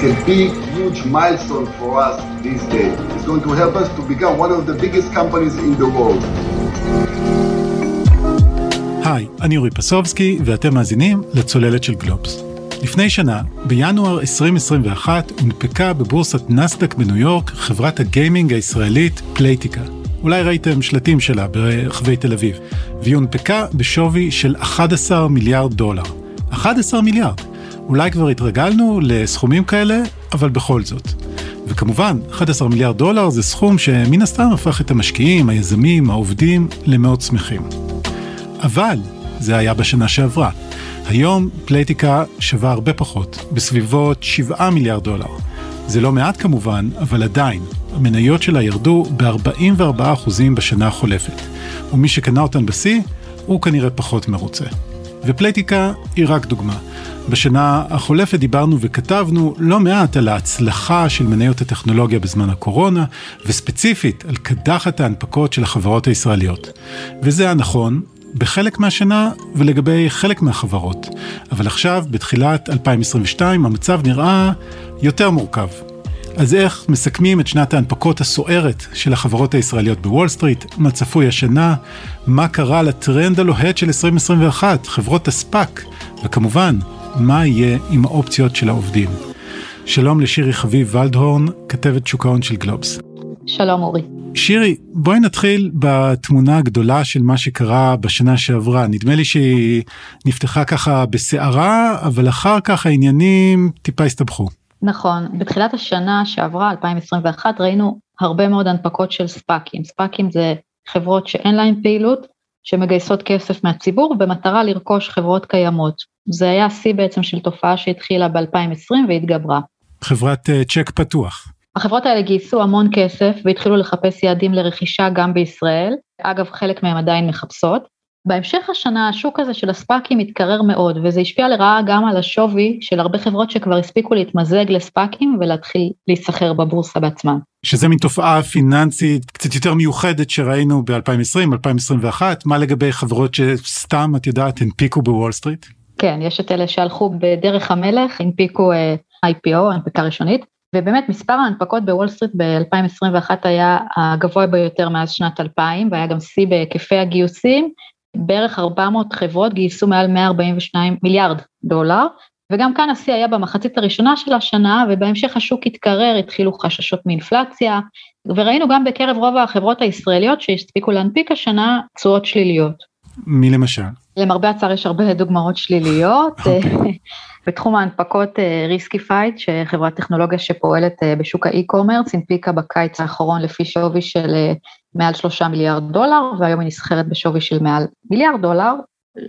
It's a big, huge milestone for us these days. It's going to help us to become one of the biggest companies in the world. היי, אני אורי פסובסקי, ואתם מאזינים לצוללת של גלובס. לפני שנה, בינואר 2021, הונפקה בבורסת נסדק בניו יורק חברת הגיימינג הישראלית פלייטיקה. אולי ראיתם שלטים שלה ברחבי תל אביב, והיא הונפקה בשווי של 11 מיליארד דולר. 11 מיליארד. אולי כבר התרגלנו לסכומים כאלה, אבל בכל זאת. וכמובן, 11 מיליארד דולר זה סכום שמן הסתם הפך את המשקיעים, היזמים, העובדים, למאוד שמחים. אבל זה היה בשנה שעברה. היום פלייטיקה שווה הרבה פחות, בסביבות 7 מיליארד דולר. זה לא מעט כמובן, אבל עדיין, המניות שלה ירדו ב-44% בשנה החולפת, ומי שקנה אותן בשיא, הוא כנראה פחות מרוצה. ופלייטיקה היא רק דוגמה. בשנה החולפת דיברנו וכתבנו לא מעט על ההצלחה של מניות הטכנולוגיה בזמן הקורונה, וספציפית על קדחת ההנפקות של החברות הישראליות. וזה היה נכון בחלק מהשנה ולגבי חלק מהחברות. אבל עכשיו, בתחילת 2022, המצב נראה יותר מורכב. אז איך מסכמים את שנת ההנפקות הסוערת של החברות הישראליות בוול סטריט, מה צפוי השנה, מה קרה לטרנד הלוהט של 2021, חברות הספאק, וכמובן, מה יהיה עם האופציות של העובדים. שלום לשירי חביב ולדהורן, כתבת שוק ההון של גלובס. שלום אורי. שירי, בואי נתחיל בתמונה הגדולה של מה שקרה בשנה שעברה. נדמה לי שהיא נפתחה ככה בסערה, אבל אחר כך העניינים טיפה הסתבכו. נכון, בתחילת השנה שעברה, 2021, ראינו הרבה מאוד הנפקות של ספאקים. ספאקים זה חברות שאין להן פעילות, שמגייסות כסף מהציבור במטרה לרכוש חברות קיימות. זה היה שיא בעצם של תופעה שהתחילה ב-2020 והתגברה. חברת uh, צ'ק פתוח. החברות האלה גייסו המון כסף והתחילו לחפש יעדים לרכישה גם בישראל, אגב חלק מהם עדיין מחפשות. בהמשך השנה השוק הזה של הספאקים התקרר מאוד וזה השפיע לרעה גם על השווי של הרבה חברות שכבר הספיקו להתמזג לספאקים ולהתחיל להיסחר בבורסה בעצמם. שזה מין תופעה פיננסית קצת יותר מיוחדת שראינו ב-2020, 2021, מה לגבי חברות שסתם את יודעת הנפיקו בוול סטריט? כן, יש את אלה שהלכו בדרך המלך, הנפיקו אה, IPO, הנפקה ראשונית, ובאמת מספר ההנפקות בוול סטריט ב-2021 היה הגבוה ביותר מאז שנת 2000 והיה גם שיא בהיקפי הגיוסים, בערך 400 חברות גייסו מעל 142 מיליארד דולר, וגם כאן השיא היה במחצית הראשונה של השנה ובהמשך השוק התקרר, התחילו חששות מאינפלציה, וראינו גם בקרב רוב החברות הישראליות שהספיקו להנפיק השנה תשואות שליליות. מי למשל? למרבה הצער יש הרבה דוגמאות שליליות. Okay. אוקיי. בתחום ההנפקות אה, שחברת טכנולוגיה שפועלת אה, בשוק האי-קומרס, הנפיקה בקיץ האחרון לפי שווי של אה, מעל שלושה מיליארד דולר, והיום היא נסחרת בשווי של מעל מיליארד דולר,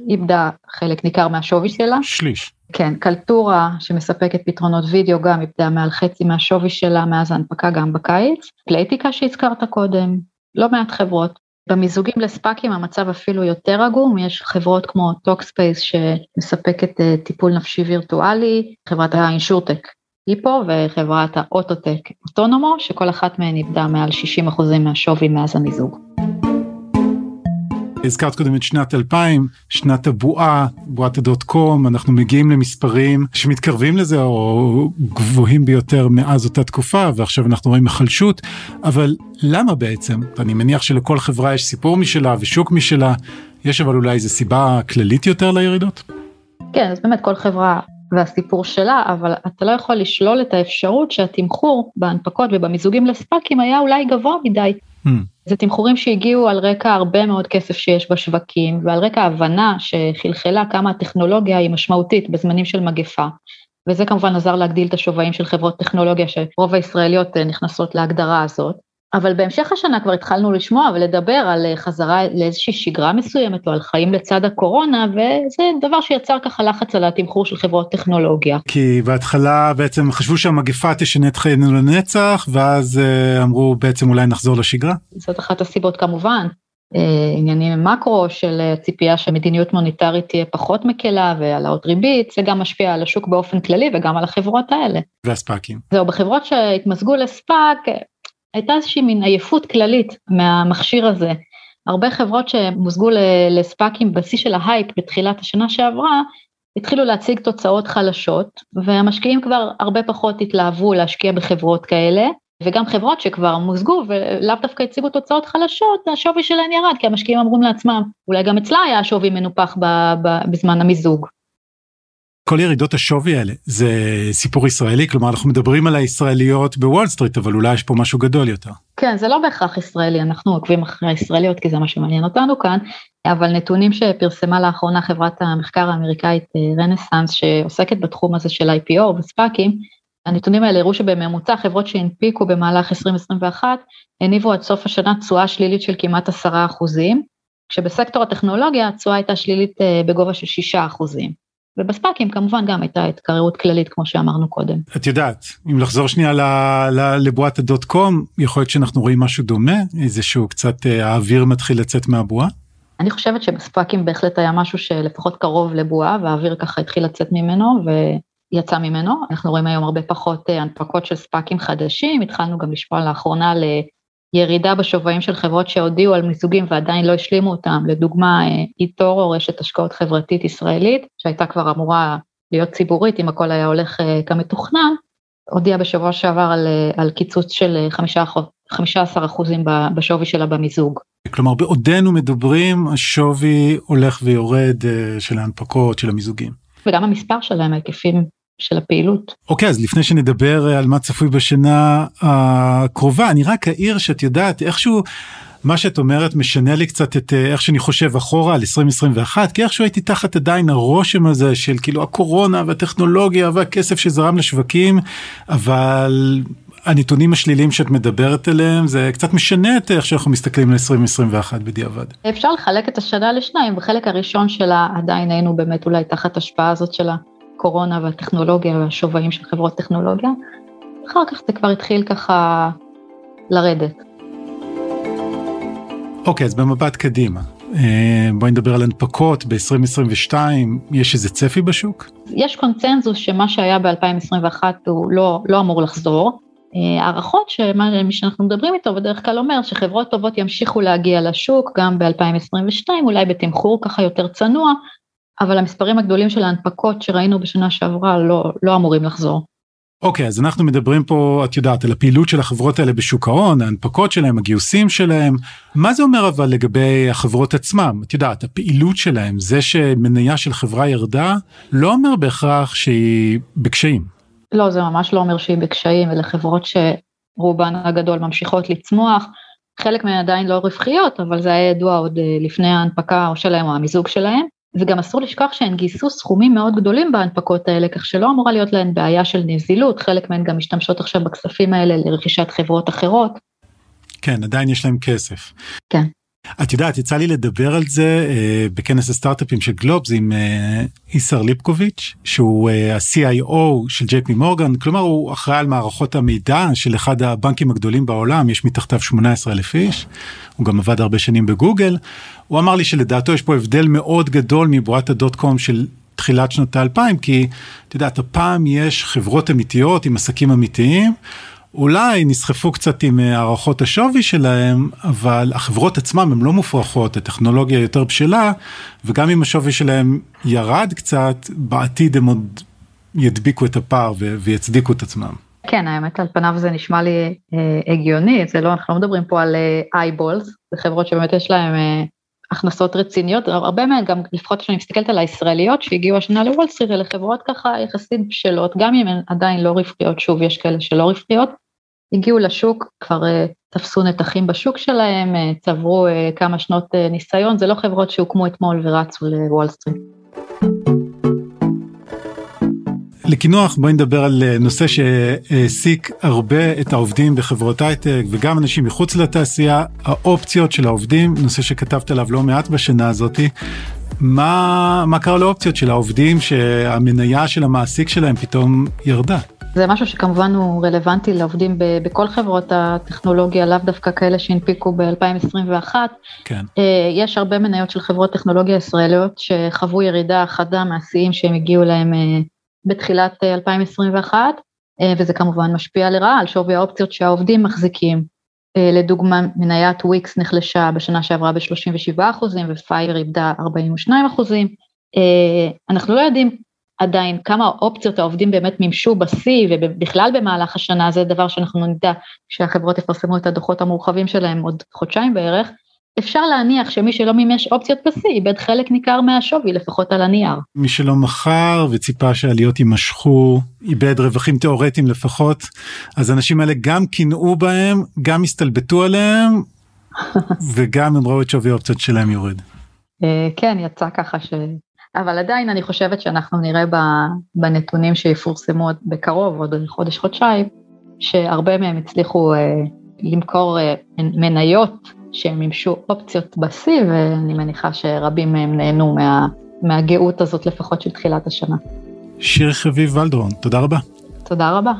איבדה חלק ניכר מהשווי שלה. שליש. כן, קלטורה שמספקת פתרונות וידאו גם איבדה מעל חצי מהשווי שלה מאז ההנפקה גם בקיץ, פלייטיקה שהזכרת קודם, לא מעט חברות. במיזוגים לספאקים המצב אפילו יותר עגום, יש חברות כמו טוקספייס שמספקת אה, טיפול נפשי וירטואלי, חברת האינשורטק היפו וחברת האוטוטק אוטונומו, שכל אחת מהן איבדה מעל 60% מהשווי מאז המיזוג. הזכרת קודם את שנת 2000, שנת הבועה, בועת הדוט קום, אנחנו מגיעים למספרים שמתקרבים לזה או גבוהים ביותר מאז אותה תקופה ועכשיו אנחנו רואים החלשות, אבל למה בעצם? אני מניח שלכל חברה יש סיפור משלה ושוק משלה, יש אבל אולי איזה סיבה כללית יותר לירידות? כן, אז באמת כל חברה והסיפור שלה, אבל אתה לא יכול לשלול את האפשרות שהתמחור בהנפקות ובמיזוגים לספאקים היה אולי גבוה מדי. Hmm. זה תמחורים שהגיעו על רקע הרבה מאוד כסף שיש בשווקים ועל רקע הבנה שחלחלה כמה הטכנולוגיה היא משמעותית בזמנים של מגפה. וזה כמובן עזר להגדיל את השווים של חברות טכנולוגיה שרוב הישראליות אה, נכנסות להגדרה הזאת. אבל בהמשך השנה כבר התחלנו לשמוע ולדבר על אה, חזרה לאיזושהי שגרה מסוימת או על חיים לצד הקורונה וזה דבר שיצר ככה לחץ על התמחור של חברות טכנולוגיה. כי בהתחלה בעצם חשבו שהמגפה תשנה את חיינו לנצח ואז אה, אמרו בעצם אולי נחזור לשגרה? זאת אחת הסיבות כמובן. אה, עניינים מקרו של ציפייה שמדיניות מוניטרית תהיה פחות מקלה והעלאות ריבית, זה גם משפיע על השוק באופן כללי וגם על החברות האלה. והספאקים. זהו, בחברות שהתמזגו לספאק, הייתה איזושהי מין עייפות כללית מהמכשיר הזה. הרבה חברות שמוזגו לספאקים בשיא של ההייפ בתחילת השנה שעברה, התחילו להציג תוצאות חלשות, והמשקיעים כבר הרבה פחות התלהבו להשקיע בחברות כאלה, וגם חברות שכבר מוזגו ולאו דווקא הציגו תוצאות חלשות, השווי שלהן ירד, כי המשקיעים אמרו לעצמם, אולי גם אצלה היה שווי מנופח בזמן המיזוג. כל ירידות השווי האלה זה סיפור ישראלי כלומר אנחנו מדברים על הישראליות בוול סטריט אבל אולי יש פה משהו גדול יותר. כן זה לא בהכרח ישראלי אנחנו עוקבים אחרי הישראליות כי זה מה שמעניין אותנו כאן אבל נתונים שפרסמה לאחרונה חברת המחקר האמריקאית אה, רנסאנס שעוסקת בתחום הזה של IPO וספאקים הנתונים האלה הראו שבממוצע חברות שהנפיקו במהלך 2021 הניבו עד סוף השנה תשואה שלילית של כמעט 10 אחוזים כשבסקטור הטכנולוגיה התשואה הייתה שלילית אה, בגובה של 6 אחוזים. ובספאקים כמובן גם הייתה התקררות כללית כמו שאמרנו קודם. את יודעת אם לחזור שנייה לבועת הדוט קום יכול להיות שאנחנו רואים משהו דומה איזשהו קצת אה, האוויר מתחיל לצאת מהבועה. אני חושבת שבספאקים בהחלט היה משהו שלפחות קרוב לבועה והאוויר ככה התחיל לצאת ממנו ויצא ממנו אנחנו רואים היום הרבה פחות אה, הנפקות של ספאקים חדשים התחלנו גם לשמוע לאחרונה ירידה בשווים של חברות שהודיעו על מיזוגים ועדיין לא השלימו אותם, לדוגמה איטור או רשת השקעות חברתית ישראלית, שהייתה כבר אמורה להיות ציבורית אם הכל היה הולך אה, כמתוכנן, הודיעה בשבוע שעבר על, אה, על קיצוץ של 15 אחוזים בשווי שלה במיזוג. כלומר בעודנו מדברים השווי הולך ויורד אה, של ההנפקות של המיזוגים. וגם המספר שלהם ההיקפים של הפעילות. אוקיי okay, אז לפני שנדבר על מה צפוי בשנה הקרובה אני רק אעיר שאת יודעת איכשהו מה שאת אומרת משנה לי קצת את איך שאני חושב אחורה על 2021 כי איכשהו הייתי תחת עדיין הרושם הזה של כאילו הקורונה והטכנולוגיה והכסף שזרם לשווקים אבל הנתונים השליליים שאת מדברת עליהם זה קצת משנה את איך שאנחנו מסתכלים ל-2021 בדיעבד. אפשר לחלק את השנה לשניים בחלק הראשון שלה עדיין היינו באמת אולי תחת השפעה הזאת שלה הקורונה והטכנולוגיה והשווים של חברות טכנולוגיה, אחר כך זה כבר התחיל ככה לרדת. אוקיי, okay, אז במבט קדימה, אה, בואי נדבר על הנפקות ב-2022, יש איזה צפי בשוק? יש קונצנזוס שמה שהיה ב-2021 הוא לא, לא אמור לחזור. אה, הערכות שמי שאנחנו מדברים איתו בדרך כלל אומר שחברות טובות ימשיכו להגיע לשוק גם ב-2022, אולי בתמחור ככה יותר צנוע, אבל המספרים הגדולים של ההנפקות שראינו בשנה שעברה לא, לא אמורים לחזור. אוקיי, okay, אז אנחנו מדברים פה, את יודעת, על הפעילות של החברות האלה בשוק ההון, ההנפקות שלהם, הגיוסים שלהם. מה זה אומר אבל לגבי החברות עצמם? את יודעת, הפעילות שלהם, זה שמניה של חברה ירדה, לא אומר בהכרח שהיא בקשיים. לא, זה ממש לא אומר שהיא בקשיים, אלה חברות שרובן הגדול ממשיכות לצמוח. חלק מהן עדיין לא רווחיות, אבל זה היה ידוע עוד אה, לפני ההנפקה או שלהם או המיזוג שלהם. וגם אסור לשכוח שהן גייסו סכומים מאוד גדולים בהנפקות האלה, כך שלא אמורה להיות להן בעיה של נזילות, חלק מהן גם משתמשות עכשיו בכספים האלה לרכישת חברות אחרות. כן, עדיין יש להם כסף. כן. את יודעת, יצא לי לדבר על זה אה, בכנס הסטארט-אפים של גלובס עם אה, איסר ליפקוביץ', שהוא אה, ה-CIO של ג'יי פי מורגן, כלומר הוא אחראי על מערכות המידע של אחד הבנקים הגדולים בעולם, יש מתחתיו 18 אלף איש, הוא גם עבד הרבה שנים בגוגל, הוא אמר לי שלדעתו יש פה הבדל מאוד גדול מבועת הדוט קום של תחילת שנות האלפיים, כי את יודעת, הפעם יש חברות אמיתיות עם עסקים אמיתיים. אולי נסחפו קצת עם אה, הערכות השווי שלהם, אבל החברות עצמן הן לא מופרכות, הטכנולוגיה יותר בשלה, וגם אם השווי שלהם ירד קצת, בעתיד הם עוד ידביקו את הפער ויצדיקו את עצמם. כן, האמת על פניו זה נשמע לי אה, הגיוני, זה לא, אנחנו לא מדברים פה על eyeballs, אה, זה חברות שבאמת יש להן אה, הכנסות רציניות, הרבה מהן גם לפחות כשאני מסתכלת על הישראליות שהגיעו השנה לוול סטריט, אלה חברות ככה יחסית בשלות, גם אם הן עדיין לא רווחיות, שוב יש כאלה שלא רווחיות, הגיעו לשוק, כבר אה, תפסו נתחים בשוק שלהם, אה, צברו אה, כמה שנות אה, ניסיון, זה לא חברות שהוקמו אתמול ורצו לוול סטריט. לקינוח בואי נדבר על נושא שהעסיק הרבה את העובדים בחברות הייטק וגם אנשים מחוץ לתעשייה, האופציות של העובדים, נושא שכתבת עליו לא מעט בשנה הזאתי. מה, מה קרה לאופציות של העובדים שהמניה של המעסיק שלהם פתאום ירדה? זה משהו שכמובן הוא רלוונטי לעובדים בכל חברות הטכנולוגיה, לאו דווקא כאלה שהנפיקו ב-2021. כן. אה, יש הרבה מניות של חברות טכנולוגיה ישראליות שחוו ירידה חדה מהשיאים שהם הגיעו להם אה, בתחילת 2021, אה, וזה כמובן משפיע לרעה על שווי האופציות שהעובדים מחזיקים. לדוגמה, מניית וויקס נחלשה בשנה שעברה ב-37 ופייר איבדה 42 אנחנו לא יודעים עדיין כמה אופציות העובדים באמת מימשו בשיא ובכלל במהלך השנה, זה דבר שאנחנו נדע כשהחברות יפרסמו את הדוחות המורחבים שלהם עוד חודשיים בערך, אפשר להניח שמי שלא מימש אופציות בשיא איבד חלק ניכר מהשווי לפחות על הנייר. מי שלא מכר וציפה שהעליות יימשכו איבד רווחים תאורטיים לפחות אז האנשים האלה גם קינאו בהם גם הסתלבטו עליהם וגם הם ראו את שווי האופציות שלהם יורד. אה, כן יצא ככה ש... אבל עדיין אני חושבת שאנחנו נראה בנתונים שיפורסמו בקרוב עוד חודש חודשיים שהרבה מהם הצליחו אה, למכור אה, מניות שהם מימשו אופציות בשיא, ואני מניחה שרבים מהם נהנו מה, מהגאות הזאת לפחות של תחילת השנה. שיר חביב ולדרון, תודה רבה. תודה רבה.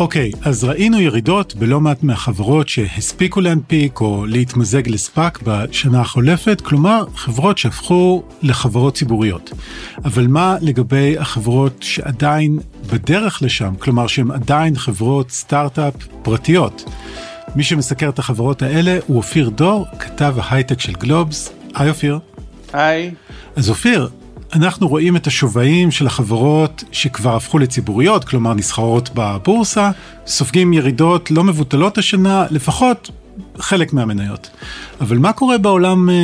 אוקיי, okay, אז ראינו ירידות בלא מעט מהחברות שהספיקו להנפיק או להתמזג לספאק בשנה החולפת, כלומר חברות שהפכו לחברות ציבוריות. אבל מה לגבי החברות שעדיין בדרך לשם, כלומר שהן עדיין חברות סטארט-אפ פרטיות? מי שמסקר את החברות האלה הוא אופיר דור, כתב ההייטק של גלובס. היי אופיר. היי. אז אופיר, אנחנו רואים את השווים של החברות שכבר הפכו לציבוריות, כלומר נסחרות בבורסה, סופגים ירידות לא מבוטלות השנה, לפחות חלק מהמניות. אבל מה קורה בעולם אה,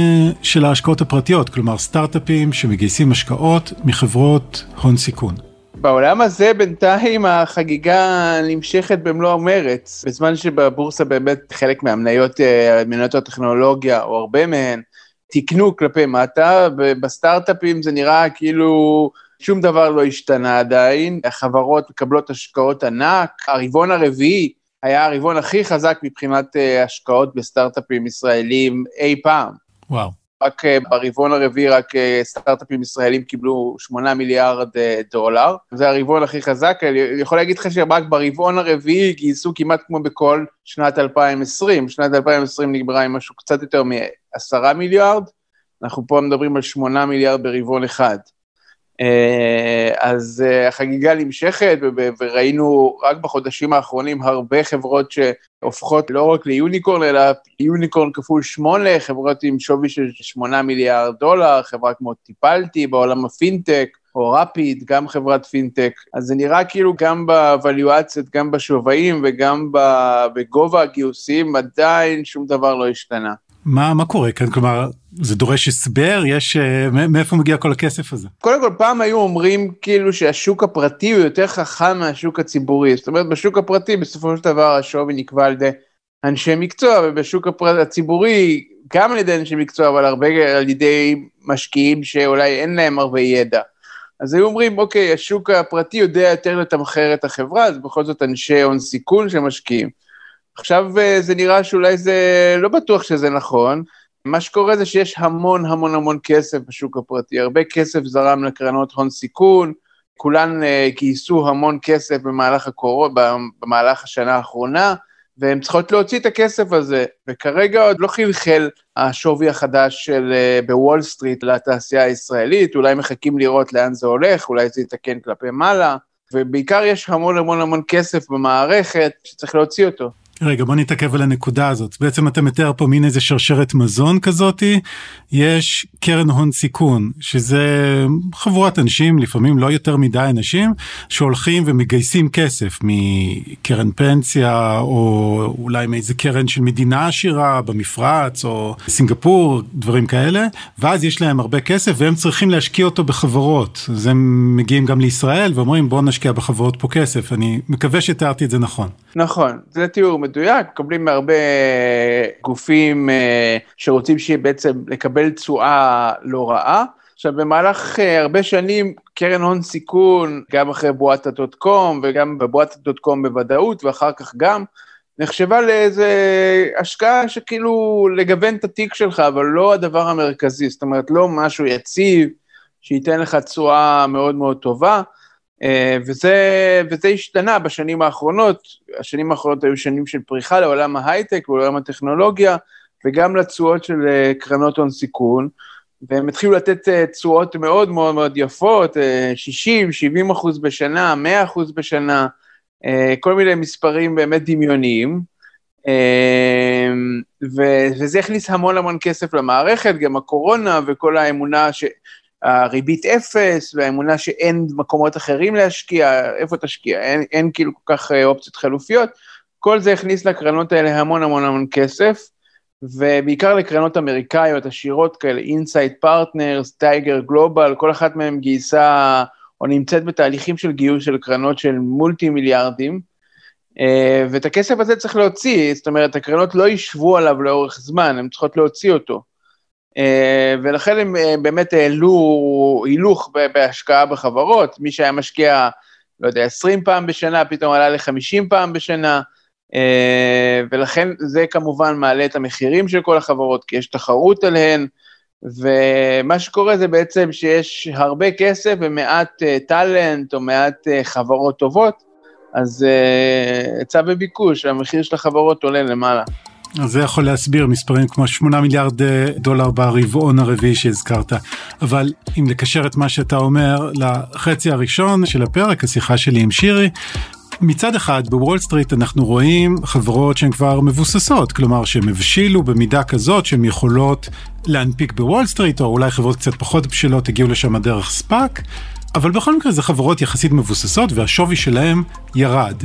של ההשקעות הפרטיות, כלומר סטארט-אפים שמגייסים השקעות מחברות הון סיכון? בעולם הזה בינתיים החגיגה נמשכת במלוא המרץ, בזמן שבבורסה באמת חלק מהמניות, אה, מניות הטכנולוגיה, או הרבה מהן, תיקנו כלפי מטה, ובסטארט-אפים זה נראה כאילו שום דבר לא השתנה עדיין, החברות מקבלות השקעות ענק, הרבעון הרביעי היה הרבעון הכי חזק מבחינת אה, השקעות בסטארט-אפים ישראלים אי פעם. וואו. רק אה, ברבעון הרביעי רק אה, סטארט-אפים ישראלים קיבלו 8 מיליארד דולר, זה הרבעון הכי חזק, אני יכול להגיד לך שרק ברבעון הרביעי גייסו כמעט כמו בכל שנת 2020, שנת 2020 נגמרה עם משהו קצת יותר מ-10 מיליארד, אנחנו פה מדברים על 8 מיליארד ברבעון אחד. אה, אז אה, החגיגה נמשכת, וראינו רק בחודשים האחרונים הרבה חברות שהופכות לא רק ליוניקורן, אלא יוניקורן כפול שמונה, חברות עם שווי של שמונה מיליארד דולר, חברה כמו טיפלתי בעולם הפינטק, או רפיד, גם חברת פינטק, אז זה נראה כאילו גם בוואליואציות, גם בשווים וגם בגובה הגיוסים, עדיין שום דבר לא השתנה. מה מה קורה כאן כלומר זה דורש הסבר יש uh, מאיפה מגיע כל הכסף הזה. קודם כל פעם היו אומרים כאילו שהשוק הפרטי הוא יותר חכם מהשוק הציבורי זאת אומרת בשוק הפרטי בסופו של דבר השווי נקבע על ידי אנשי מקצוע ובשוק הפרט, הציבורי גם על ידי אנשי מקצוע אבל הרבה על ידי משקיעים שאולי אין להם הרבה ידע. אז היו אומרים אוקיי השוק הפרטי יודע יותר לתמחר את החברה אז בכל זאת אנשי הון סיכון שמשקיעים. עכשיו אה, זה נראה שאולי זה, לא בטוח שזה נכון, מה שקורה זה שיש המון המון המון כסף בשוק הפרטי, הרבה כסף זרם לקרנות הון סיכון, כולן uh, גייסו המון כסף במהלך הקורו, במהלך השנה האחרונה, והן צריכות להוציא את הכסף הזה, וכרגע עוד לא חלחל השווי החדש של uh, בוול סטריט לתעשייה הישראלית, אולי מחכים לראות לאן זה הולך, אולי זה יתקן כלפי מעלה, ובעיקר יש המון המון המון כסף במערכת שצריך להוציא אותו. רגע בוא נתעכב על הנקודה הזאת. בעצם אתה מתאר פה מין איזה שרשרת מזון כזאתי. יש קרן הון סיכון שזה חבורת אנשים לפעמים לא יותר מדי אנשים שהולכים ומגייסים כסף מקרן פנסיה או אולי מאיזה קרן של מדינה עשירה במפרץ או סינגפור דברים כאלה. ואז יש להם הרבה כסף והם צריכים להשקיע אותו בחברות. אז הם מגיעים גם לישראל ואומרים בוא נשקיע בחברות פה כסף. אני מקווה שתיארתי את זה נכון. נכון. זה תיאור מדויק, מקבלים מהרבה גופים אה, שרוצים שיהיה בעצם לקבל תשואה לא רעה. עכשיו במהלך אה, הרבה שנים קרן הון סיכון, גם אחרי בועת הדוט קום וגם בבועת הדוט קום בוודאות ואחר כך גם, נחשבה לאיזה השקעה שכאילו לגוון את התיק שלך, אבל לא הדבר המרכזי, זאת אומרת לא משהו יציב, שייתן לך תשואה מאוד מאוד טובה. אה, וזה, וזה השתנה בשנים האחרונות, השנים האחרונות היו שנים של פריחה לעולם ההייטק ולעולם הטכנולוגיה, וגם לתשואות של אה, קרנות הון סיכון, והם התחילו לתת אה, תשואות מאוד מאוד מאוד יפות, 60, 70 אחוז בשנה, 100 אחוז בשנה, כל מיני מספרים באמת דמיוניים. ו- וזה הכניס המון המון כסף למערכת, גם הקורונה וכל האמונה שהריבית אפס, והאמונה שאין מקומות אחרים להשקיע, איפה תשקיע? אין, אין כאילו כל כך אה, אופציות חלופיות. כל זה הכניס לקרנות האלה המון המון המון כסף, ובעיקר לקרנות אמריקאיות עשירות כאלה, אינסייט פרטנרס, טייגר גלובל, כל אחת מהן גייסה או נמצאת בתהליכים של גיוס של קרנות של מולטי מיליארדים, אה, ואת הכסף הזה צריך להוציא, זאת אומרת, הקרנות לא ישבו עליו לאורך זמן, הן צריכות להוציא אותו. אה, ולכן הם אה, באמת העלו הילוך בהשקעה בחברות, מי שהיה משקיע, לא יודע, 20 פעם בשנה, פתאום עלה ל-50 פעם בשנה, ולכן זה כמובן מעלה את המחירים של כל החברות, כי יש תחרות עליהן, ומה שקורה זה בעצם שיש הרבה כסף ומעט טאלנט או מעט חברות טובות, אז היצע וביקוש, המחיר של החברות עולה למעלה. אז זה יכול להסביר מספרים כמו 8 מיליארד אה, דולר ברבעון הרביעי שהזכרת. אבל אם לקשר את מה שאתה אומר לחצי הראשון של הפרק, השיחה שלי עם שירי, מצד אחד בוול סטריט אנחנו רואים חברות שהן כבר מבוססות, כלומר שהן הבשילו במידה כזאת שהן יכולות להנפיק בוול סטריט, או אולי חברות קצת פחות בשלות הגיעו לשם דרך ספאק. אבל בכל מקרה זה חברות יחסית מבוססות והשווי שלהם ירד.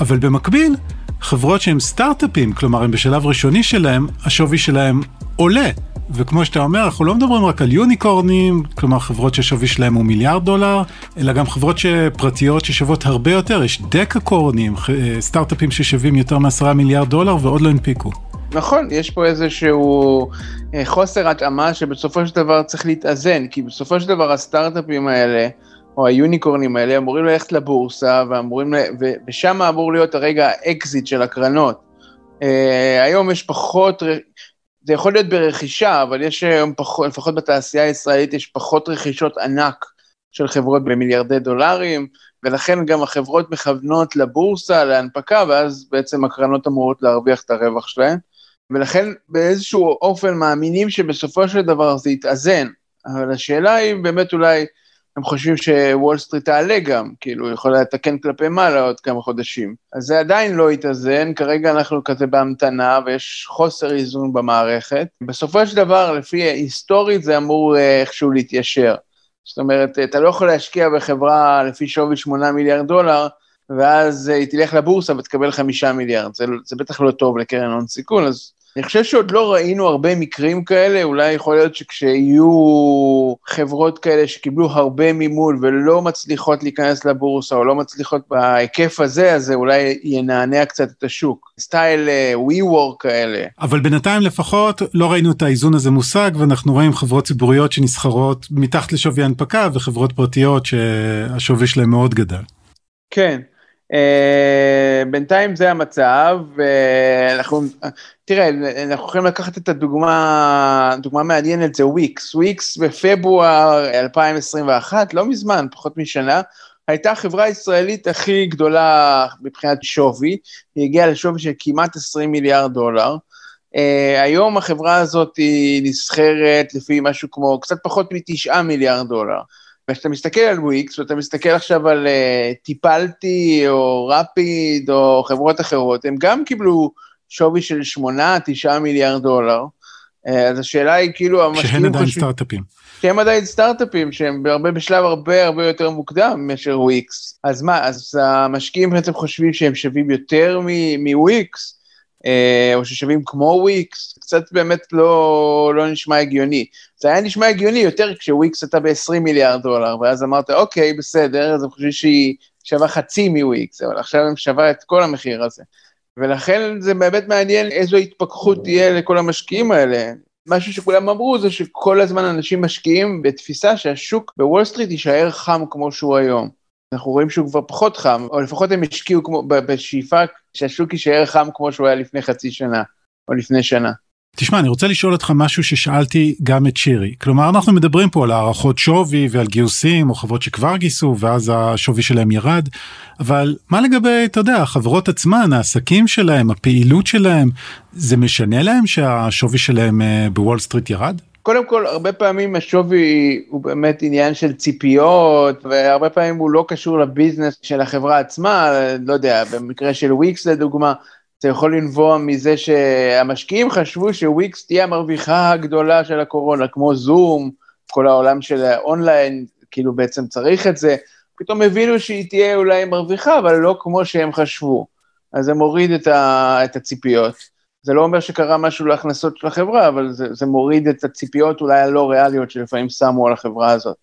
אבל במקביל, חברות שהן סטארט-אפים, כלומר הם בשלב ראשוני שלהם, השווי שלהם עולה. וכמו שאתה אומר, אנחנו לא מדברים רק על יוניקורנים, כלומר חברות שהשווי שלהם הוא מיליארד דולר, אלא גם חברות פרטיות ששוות הרבה יותר, יש דקה-קורנים, סטארט-אפים ששווים יותר מעשרה מיליארד דולר ועוד לא הנפיקו. נכון, יש פה איזשהו אה, חוסר התאמה שבסופו של דבר צריך להתאזן, כי בסופו של דבר הסטארט-אפים האלה, או היוניקורנים האלה, אמורים ללכת לבורסה, ואמורים, ושם אמור להיות הרגע האקזיט של הקרנות. אה, היום יש פחות, זה יכול להיות ברכישה, אבל יש היום פחות, לפחות בתעשייה הישראלית, יש פחות רכישות ענק של חברות במיליארדי דולרים, ולכן גם החברות מכוונות לבורסה, להנפקה, ואז בעצם הקרנות אמורות להרוויח את הרווח שלהן. ולכן באיזשהו אופן מאמינים שבסופו של דבר זה יתאזן, אבל השאלה היא באמת אולי, הם חושבים שוול סטריט תעלה גם, כאילו, יכול לתקן כלפי מעלה עוד כמה חודשים. אז זה עדיין לא יתאזן, כרגע אנחנו כזה בהמתנה ויש חוסר איזון במערכת. בסופו של דבר, לפי היסטורית, זה אמור אה, איכשהו להתיישר. זאת אומרת, אתה לא יכול להשקיע בחברה לפי שווי 8 מיליארד דולר, ואז היא תלך לבורסה ותקבל 5 מיליארד. זה, זה בטח לא טוב לקרן הון סיכון, אז אני חושב שעוד לא ראינו הרבה מקרים כאלה, אולי יכול להיות שכשיהיו חברות כאלה שקיבלו הרבה מימון ולא מצליחות להיכנס לבורסה או לא מצליחות בהיקף הזה, אז זה אולי ינענע קצת את השוק. סטייל ווי uh, וור כאלה. אבל בינתיים לפחות לא ראינו את האיזון הזה מושג ואנחנו רואים חברות ציבוריות שנסחרות מתחת לשווי הנפקה וחברות פרטיות שהשווי שלהם מאוד גדל. כן. Uh, בינתיים זה המצב, ואנחנו, תראה, אנחנו יכולים לקחת את הדוגמה, דוגמה מעניינת זה וויקס, וויקס בפברואר 2021, לא מזמן, פחות משנה, הייתה החברה הישראלית הכי גדולה מבחינת שווי, היא הגיעה לשווי של כמעט 20 מיליארד דולר. אה, היום החברה הזאת היא נסחרת לפי משהו כמו קצת פחות מתשעה מיליארד דולר. וכשאתה מסתכל על וויקס, ואתה מסתכל עכשיו על אה, טיפלטי, או רפיד, או חברות אחרות, הם גם קיבלו שווי של 8-9 מיליארד דולר. Uh, אז השאלה היא כאילו... שהן עדיין חושב... סטארט-אפים. שהם עדיין סטארט-אפים, שהם בהרבה, בשלב הרבה הרבה יותר מוקדם מאשר וויקס. אז מה, אז המשקיעים בעצם חושבים שהם שווים יותר מוויקס, או ששווים כמו וויקס, קצת באמת לא, לא נשמע הגיוני. זה היה נשמע הגיוני יותר כשוויקס הייתה ב-20 מיליארד דולר, ואז אמרת, אוקיי, בסדר, אז אני חושב שהיא שווה חצי מוויקס, אבל עכשיו היא שווה את כל המחיר הזה. ולכן זה באמת מעניין איזו התפכחות תהיה לכל המשקיעים האלה. משהו שכולם אמרו זה שכל הזמן אנשים משקיעים בתפיסה שהשוק בוול סטריט יישאר חם כמו שהוא היום. אנחנו רואים שהוא כבר פחות חם, או לפחות הם השקיעו כמו, בשאיפה שהשוק יישאר חם כמו שהוא היה לפני חצי שנה, או לפני שנה. תשמע, אני רוצה לשאול אותך משהו ששאלתי גם את שירי. כלומר, אנחנו מדברים פה על הערכות שווי ועל גיוסים, או חברות שכבר גייסו, ואז השווי שלהם ירד, אבל מה לגבי, אתה יודע, החברות עצמן, העסקים שלהם, הפעילות שלהם, זה משנה להם שהשווי שלהם אה, בוול סטריט ירד? קודם כל, הרבה פעמים השווי הוא באמת עניין של ציפיות, והרבה פעמים הוא לא קשור לביזנס של החברה עצמה, לא יודע, במקרה של וויקס לדוגמה, זה יכול לנבוע מזה שהמשקיעים חשבו שוויקס תהיה המרוויחה הגדולה של הקורונה, כמו זום, כל העולם של האונליין, כאילו בעצם צריך את זה, פתאום הבינו שהיא תהיה אולי מרוויחה, אבל לא כמו שהם חשבו. אז זה מוריד את, ה, את הציפיות. זה לא אומר שקרה משהו להכנסות של החברה, אבל זה, זה מוריד את הציפיות אולי הלא ריאליות שלפעמים שמו על החברה הזאת.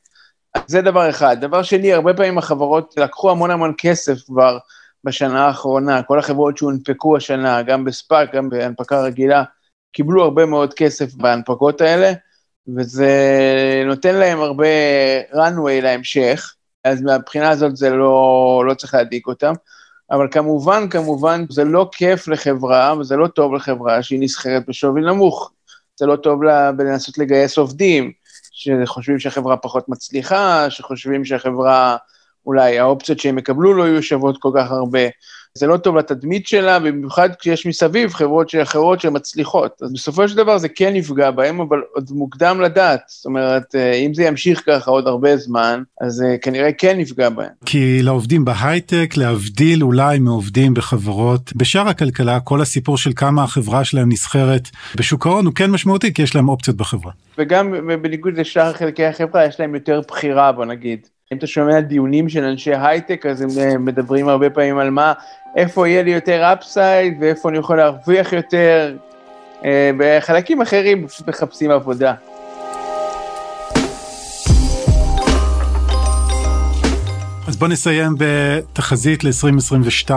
אז זה דבר אחד. דבר שני, הרבה פעמים החברות לקחו המון המון כסף כבר בשנה האחרונה, כל החברות שהונפקו השנה, גם בספאק, גם בהנפקה רגילה, קיבלו הרבה מאוד כסף בהנפקות האלה, וזה נותן להם הרבה runway להמשך, אז מהבחינה הזאת זה לא, לא צריך להדאיג אותם. אבל כמובן, כמובן, זה לא כיף לחברה, וזה לא טוב לחברה שהיא נסחרת בשווי נמוך. זה לא טוב לה בלנסות לגייס עובדים, שחושבים שהחברה פחות מצליחה, שחושבים שהחברה, אולי האופציות שהם יקבלו לא יהיו שוות כל כך הרבה. זה לא טוב לתדמית שלה, במיוחד כשיש מסביב חברות אחרות שמצליחות. אז בסופו של דבר זה כן יפגע בהם, אבל עוד מוקדם לדעת. זאת אומרת, אה, אם זה ימשיך ככה עוד הרבה זמן, אז אה, כנראה כן יפגע בהם. כי לעובדים בהייטק, להבדיל אולי מעובדים בחברות, בשאר הכלכלה, כל הסיפור של כמה החברה שלהם נסחרת בשוק ההון הוא כן משמעותי, כי יש להם אופציות בחברה. וגם בניגוד לשאר חלקי החברה, יש להם יותר בחירה, בוא נגיד. אם אתה שומע דיונים של אנשי הייטק, אז הם אה, מדברים הרבה פעמים על מה, איפה יהיה לי יותר אפסייד ואיפה אני יכול להרוויח יותר. אה, בחלקים אחרים פשוט מחפשים עבודה. אז בוא נסיים בתחזית ל-2022.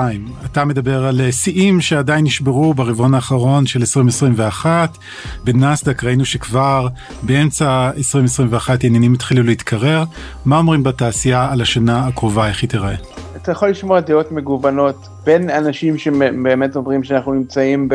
אתה מדבר על שיאים שעדיין נשברו ברבעון האחרון של 2021. בנסדק ראינו שכבר באמצע 2021 העניינים התחילו להתקרר. מה אומרים בתעשייה על השנה הקרובה, איך היא תיראה? אתה יכול לשמוע דעות מגוונות בין אנשים שבאמת אומרים שאנחנו נמצאים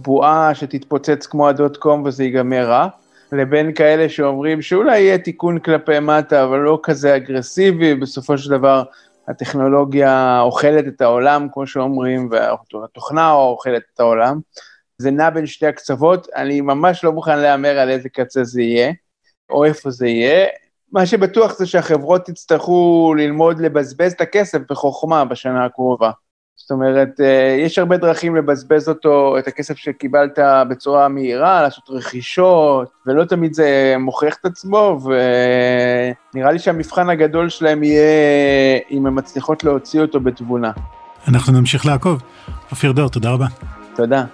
בבועה שתתפוצץ כמו הדוט קום וזה ייגמר רע. לבין כאלה שאומרים שאולי יהיה תיקון כלפי מטה, אבל לא כזה אגרסיבי, בסופו של דבר הטכנולוגיה אוכלת את העולם, כמו שאומרים, והתוכנה אוכלת את העולם. זה נע בין שתי הקצוות, אני ממש לא מוכן להמר על איזה קצה זה יהיה, או איפה זה יהיה. מה שבטוח זה שהחברות יצטרכו ללמוד לבזבז את הכסף בחוכמה בשנה הקרובה. זאת אומרת, אה, יש הרבה דרכים לבזבז אותו, את הכסף שקיבלת בצורה מהירה, לעשות רכישות, ולא תמיד זה מוכיח את עצמו, ונראה לי שהמבחן הגדול שלהם יהיה אם הן מצליחות להוציא אותו בתבונה. אנחנו נמשיך לעקוב. אופיר דור, תודה רבה. תודה.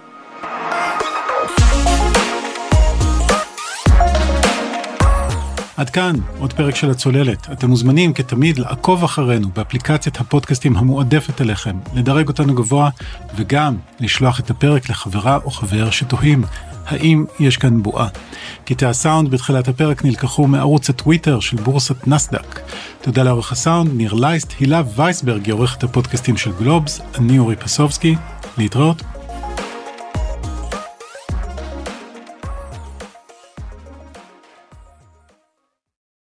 עד כאן עוד פרק של הצוללת. אתם מוזמנים כתמיד לעקוב אחרינו באפליקציית הפודקאסטים המועדפת עליכם, לדרג אותנו גבוה וגם לשלוח את הפרק לחברה או חבר שתוהים האם יש כאן בועה. קטעי הסאונד בתחילת הפרק נלקחו מערוץ הטוויטר של בורסת נסדק. תודה לעורך הסאונד ניר לייסט, הילה וייסברג היא עורכת הפודקאסטים של גלובס, אני אורי פסובסקי, להתראות.